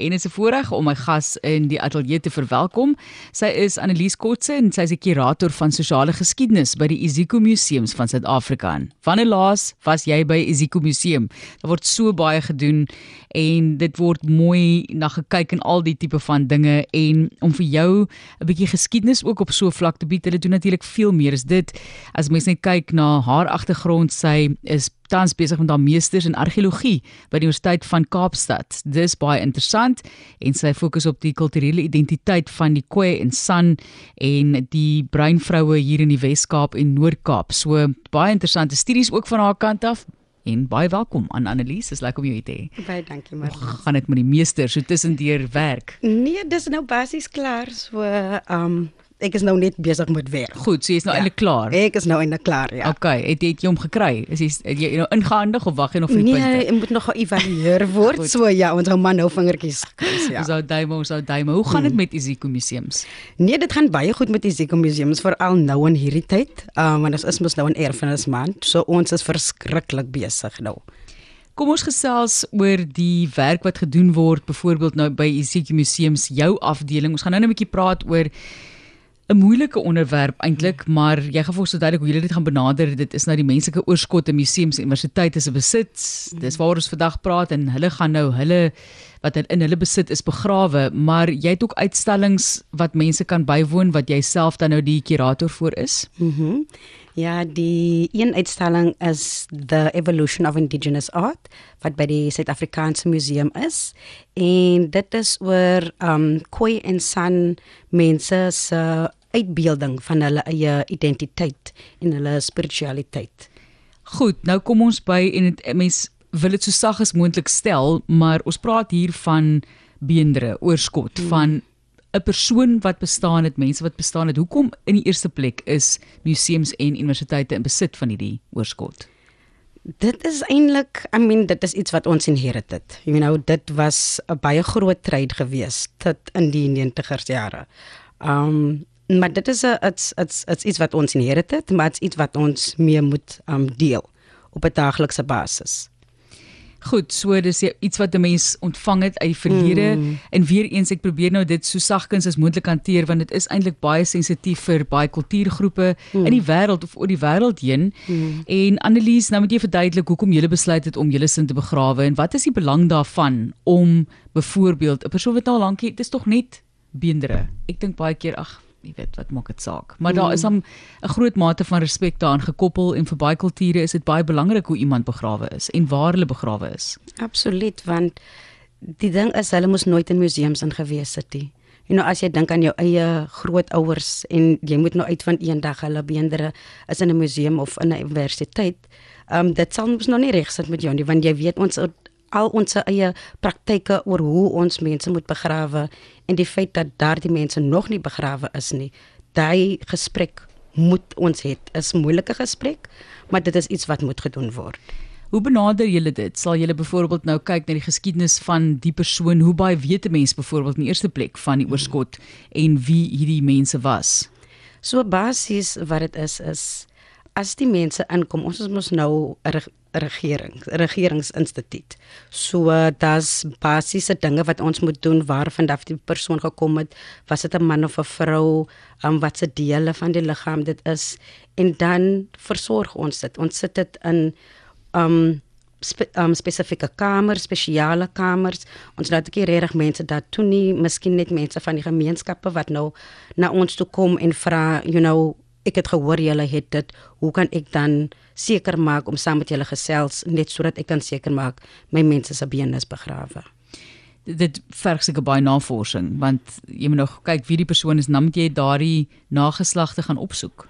en is 'n voorreg om my gas in die ateljee te verwelkom. Sy is Annelies Kotse en sy is die kurator van sosiale geskiedenis by die Iziko Museums van Suid-Afrika. Wanneer laas was jy by Iziko Museum? Daar word so baie gedoen en dit word mooi na gekyk en al die tipe van dinge en om vir jou 'n bietjie geskiedenis ook op so 'n vlak te bied. Hulle doen natuurlik veel meer as dit. As mens net kyk na haar agtergrond, sy is tans besig met haar meesters in argeologie by die Universiteit van Kaapstad. Dis baie interessant en sy fokus op die kulturele identiteit van die Khoi en San en die breinvroue hier in die Wes-Kaap en Noord-Kaap. So baie interessante studies ook van haar kant af. En baie welkom aan Annelies. Dis lekker om jou te hê. Baie dankie maar. Gaan dit met die meester so tussendeur werk? Nee, dis nou basies klaar. So ehm um, ek is nou net besig met werk. Goed, so jy is nou ja. eintlik klaar. Ek is nou eintlik klaar, ja. Okay, het, het jy hom gekry? Is jy het jy nou ingehandig of wag jy nog vir die nee, punte? Nee, hy moet nog geëvalueer word. so ja, ons hou man nou vingertjies gekruis, ja. Ons hou duime, ons hou duime. Hoe gaan dit hmm. met Iziko Museums? Nee, dit gaan baie goed met Iziko Museums veral nou in hierdie tyd. Ehm um, want ons is mos nou in erfenismaand, so ons is verskriklik besig nou. Kom ons gesels oor die werk wat gedoen word byvoorbeeld nou by Iziko Museums jou afdeling. Ons gaan nou net 'n bietjie praat oor 'n moeilike onderwerp eintlik, maar jy gaan vir ons verduidelik hoe julle dit gaan benader. Dit is nou die menslike oorskot in museums en universiteite se besit. Dis waaroor ons vandag praat en hulle gaan nou hulle wat in hulle besit is begrawe, maar jy het ook uitstallings wat mense kan bywoon wat jy self dan nou die kurator voor is. Mhm. Mm ja, die een uitstalling is The Evolution of Indigenous Art wat by die Suid-Afrikaanse Museum is en dit is oor um Khoi en San mense se uitbeelding van hulle eie identiteit en hulle spiritualiteit. Goed, nou kom ons by en het, mens wil dit so sag as moontlik stel, maar ons praat hier van beendere, oorskot hmm. van 'n persoon wat bestaan het, mense wat bestaan het. Hoekom in die eerste plek is museums en universiteite in besit van hierdie oorskot? Dit is eintlik, I mean, dit is iets wat ons inherited. You know, dit was 'n baie groot trade geweest tot in die 90er jare. Um maar dit is 'n dit's dit's dit's iets wat ons inherit het, maar dit's iets wat ons meer moet um deel op 'n daaglikse basis. Goed, so dis iets wat 'n mens ontvang het uit die verlede mm. en weer eens ek probeer nou dit so sagkens as moontlik hanteer want dit is eintlik baie sensitief vir baie kultuurgroepe mm. in die wêreld of oor die wêreld heen. Mm. En Annelies, nou moet jy verduidelik hoekom jy besluit het om julle sin te begrawe en wat is die belang daarvan om byvoorbeeld 'n persoon wat nou lankie, dit is tog net beendere. Ek dink baie keer ag jy weet wat maak dit saak. Maar daar is dan 'n groot mate van respek daaraan gekoppel en vir baie kulture is dit baie belangrik hoe iemand begrawe is en waar hulle begrawe is. Absoluut, want die ding is hulle moes nooit in museums ingewees het nie. You know as jy dink aan jou eie grootouers en jy moet nou uitvind eendag hulle beendere is in 'n museum of in 'n universiteit. Ehm um, dit sal mos nog nie reg sit met jou nie want jy weet ons al ons eie praktyke oor hoe ons mense moet begrawe en die feit dat daardie mense nog nie begrawe is nie. Daai gesprek moet ons hê. Is 'n moeilike gesprek, maar dit is iets wat moet gedoen word. Hoe benader julle dit? Sal julle byvoorbeeld nou kyk na die geskiedenis van die persoon? Hoe baie weet 'n mens byvoorbeeld in die eerste plek van die oorskot en wie hierdie mense was? So basies wat dit is is as die mense inkom, ons is mos nou 'n regering, regeringsinstituut. So daar's basiese dinge wat ons moet doen waarvan dat die persoon gekom het, was dit 'n man of 'n vrou, um, wat se dele van die liggaam dit is en dan versorg ons dit. Ons sit dit in um spe, um spesifieke kamers, spesiale kamers. Ons laat ek regtig mense dat toe nie, miskien net mense van die gemeenskappe wat nou na ons toe kom en vra, you know, ek het gehoor julle het dit, hoe kan ek dan seker maak om saam met julle gesels net sodat ek kan seker maak my mense se bene is begrawe. Dit verg seker baie navorsing want jy moet nog kyk wie die persoon is, dan moet jy daardie nageslagte gaan opsoek.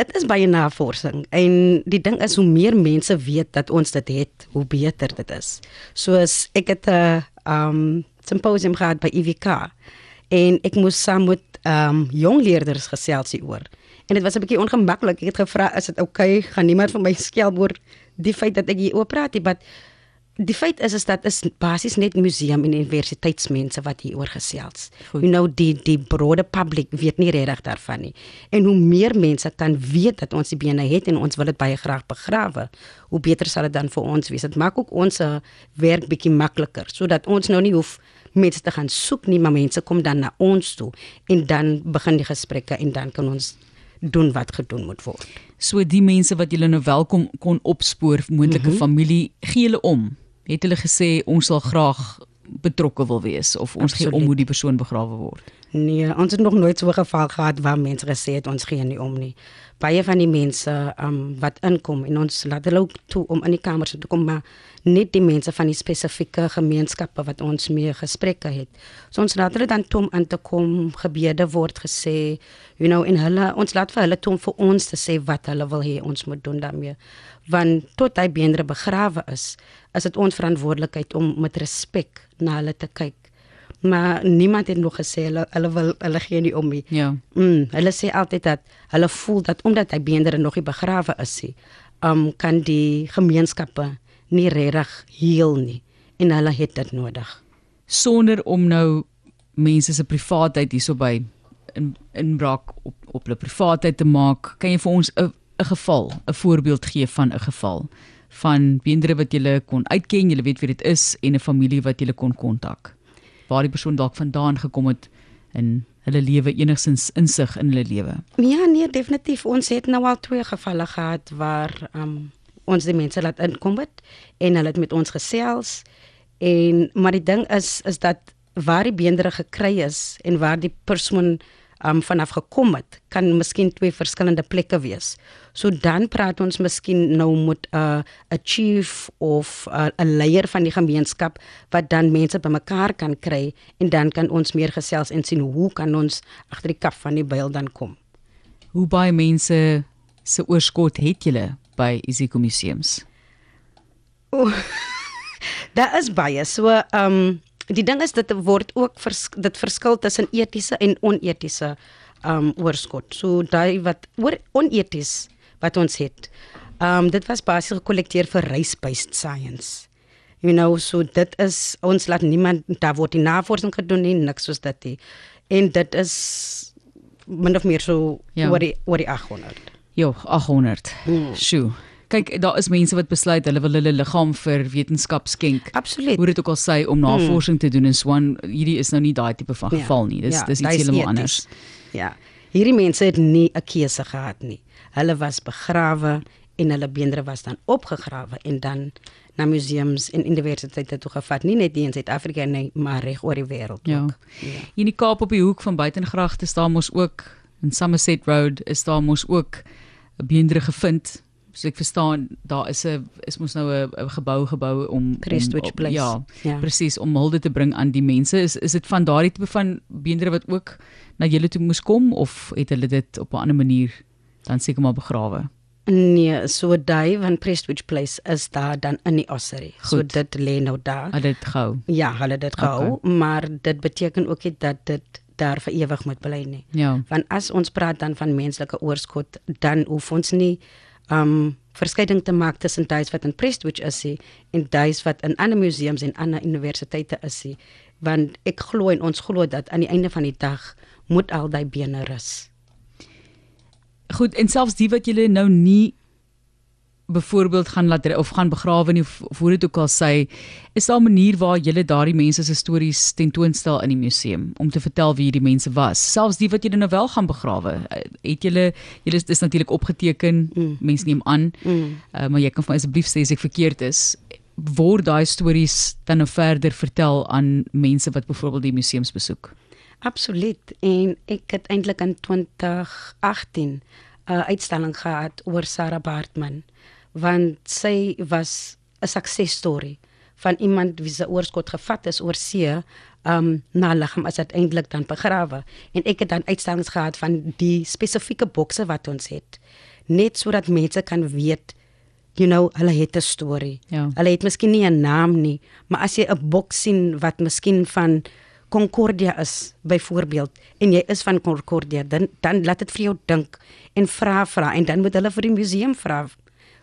Dit is baie navorsing en die ding is hoe meer mense weet dat ons dit het, hoe beter dit is. Soos ek het 'n um simposium gehad by IWK en ek moes saam met um jong leerders gesels hieroor. En dit was 'n bietjie ongemaklik. Ek het gevra, "Is dit oukei? Okay? Gaan niemand vir my skelp oor die feit dat ek hier oop praat nie?" Maar die feit is is dat is basies net museum en universiteitsmense wat hier oor gesels. Goed. You know die die brode public weet nie regtig daarvan nie. En hoe meer mense kan weet dat ons die bene het en ons wil dit baie graag begrawe, hoe beter sal dit dan vir ons wees. Dit maak ook ons werk bietjie makliker sodat ons nou nie hoef mense te gaan soek nie, maar mense kom dan na ons toe en dan begin die gesprekke en dan kan ons doen wat gedoen moet word. So die mense wat julle nou welkom kon opspoor, moontlike mm -hmm. familie, gee hulle om. Het hulle gesê ons sal graag betrokke wil wees of ons Absoluut. gee om hoe die persoon begrawe word? Nee, ons het nog nooit so 'n geval gehad waar mense gesê het ons gee nie om nie. Baie van die mense um, wat inkom en ons laat hulle ook toe om in die kamers te kom, maar net die mense van die spesifieke gemeenskappe wat ons mee gesprekke het. So ons laat hulle dan toe om in te kom, gebede word gesê, you know, en hulle ons laat vir hulle toe om vir ons te sê wat hulle wil hê ons moet doen daarmee. Want tot hy beendre begrawe is, is dit ons verantwoordelikheid om met respek na hulle te kyk maar niemand het nog gesê hulle hulle wil hulle gee nie om nie. Ja. Mm, hulle sê altyd dat hulle voel dat omdat hy beender nog nie begrawe is nie, um kan die gemeenskappe nie regtig heel nie en hulle het dit nodig. Sonder om nou mense se privaatheid hierso by in inbraak op op hulle privaatheid te maak, kan jy vir ons 'n 'n geval, 'n voorbeeld gee van 'n geval van beendere wat jy kon uitken, jy weet wie dit is en 'n familie wat jy kon kontak waar die persoon dalk vandaan gekom het in hulle lewe enigsins insig in hulle lewe. Ja, nee, definitief. Ons het nou al twee gevalle gehad waar um, ons die mense laat inkom het en hulle het met ons gesels en maar die ding is is dat waar die beendere gekry is en waar die persoon um, vanaf gekom het, kan miskien twee verskillende plekke wees. So dan praat ons miskien nou met 'n uh, 'n chief of 'n uh, leier van die gemeenskap wat dan mense bymekaar kan kry en dan kan ons meer gesels en sien hoe kan ons agter die kaf van die byl dan kom. Hoe baie mense se oorskot het julle by Isiko Museums? Oh, daar is baie. So ehm um, die ding is dit word ook vers, dit verskil tussen etiese en onetiese um oorskot. So daai wat oor oneties wat ons het. Um dit was basies gekollekteer vir race-based science. You know, so dit is ons laat niemand daar word die navorsing gedoen nie, niks soos dit nie. En dit is min of meer so ja. oor die oor die 800. Jo, 800. Hmm. Sjoe kyk daar is mense wat besluit hulle wil hulle liggaam vir wetenskap skenk. Absoluut. Hoe dit ook al sê om navorsing hmm. te doen en swan hierdie is nou nie daai tipe van ja. geval nie. Dis ja, dis iets heeltemal anders. Ja. Hierdie mense het nie 'n keuse gehad nie. Hulle was begrawe en hulle beendre was dan opgegrawe en dan na museums en universiteite toe gevat nie net in Suid-Afrika nie maar reg oor die wêreld ja. ook. Ja. In die Kaap op die hoek van Buitengracht staan mos ook in Somerset Road is daar mos ook 'n beendre gevind so ek verstaan daar is 'n is mos nou 'n gebou gebou om Christwich Place. Ja, ja. presies om hulde te bring aan die mense. Is is dit van daardie tipe van beendere wat ook na julle toe moes kom of het hulle dit op 'n ander manier dan seker maar begrawe? Nee, so daai van Prestwich Place is daar dan in die ossery. So dit lê nou daar. Hulle dit gehou. Ja, hulle dit gehou, okay. maar dit beteken ook nie dat dit daar vir ewig moet bly nie. Ja. Want as ons praat dan van menslike oorskot, dan hoef ons nie um verskeiding te maak tussen duis wat in Prestwich is sie, en duis wat in ander museums en ander universiteite is sie, want ek glo en ons glo dat aan die einde van die dag moet al daai bene rus. Goed, en selfs die wat jy nou nie byvoorbeeld gaan laat of gaan begrawe nie of, of hoe dit ook al sê is daar 'n manier waar jy daardie mense se stories tentoonstel in die museum om te vertel wie hierdie mense was? Selfs die wat jy nou wel gaan begrawe eh, het julle julle is, is natuurlik opgeteken mm. mense neem aan. Mm. uh, maar jy kan vir asseblief sê as ek verkeerd is word daai stories dan nou verder vertel aan mense wat byvoorbeeld die museums besoek? Absoluut. En ek het eintlik in 2018 'n uh, uitstalling gehad oor Sarah Bartman want sy was 'n suksesstorie van iemand wie se oorskot gevat is oor see um na liggaam as uiteindelik dan begrawe en ek het dan uitstallings gehad van die spesifieke bokse wat ons het net sodat mense kan weet you know hulle het 'n storie ja. hulle het miskien nie 'n naam nie maar as jy 'n boks sien wat miskien van Concordia is byvoorbeeld en jy is van Concordia dan dan laat dit vir jou dink en vra vra en dan moet hulle vir die museum vra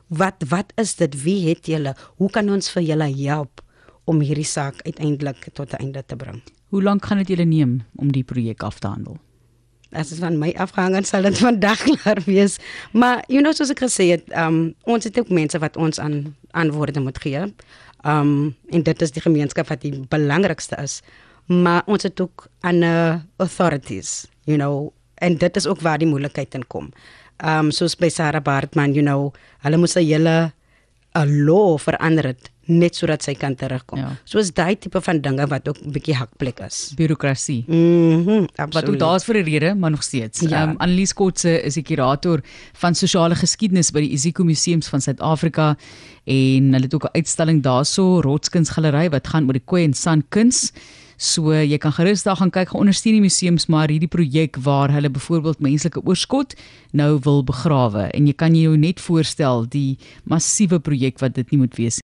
wat wat is dit? Wie het julle? Hoe kan ons vir julle help om hierdie saak uiteindelik tot 'n einde te bring? Hoe lank gaan dit julle neem om die projek af te handel? As dit van my afhang, sal dit vandag klaar wees. Maar you know soos ek gesê het, um ons het ook mense wat ons aan antwoorde moet gee. Um en dit is die gemeenskap wat die belangrikste is maar ons het ook ander authorities, you know, en dit is ook waar die moeilikheid in kom. Um soos by Sarah Bartman, you know, hulle moes 'n hele 'n law verander het net sodat sy kan terugkom. Ja. Soos daai tipe van dinge wat ook 'n bietjie hakplek is. Bureaukrasie. Mhm, mm Wat ook absoluut. daar's vir 'n rede, maar nog steeds. Ehm Ja. um, Annelies Kotse is die kurator van sosiale geskiedenis by die Isiko Museums van Suid-Afrika en hulle het ook 'n uitstalling daarso, Rotskunsgalery wat gaan oor die koei en san kuns. So jy kan gerus daar gaan kyk, geondersteun die museums maar hierdie projek waar hulle byvoorbeeld menslike oorskot nou wil begrawe. En jy kan jou net voorstel die massiewe projek wat dit nie moet wees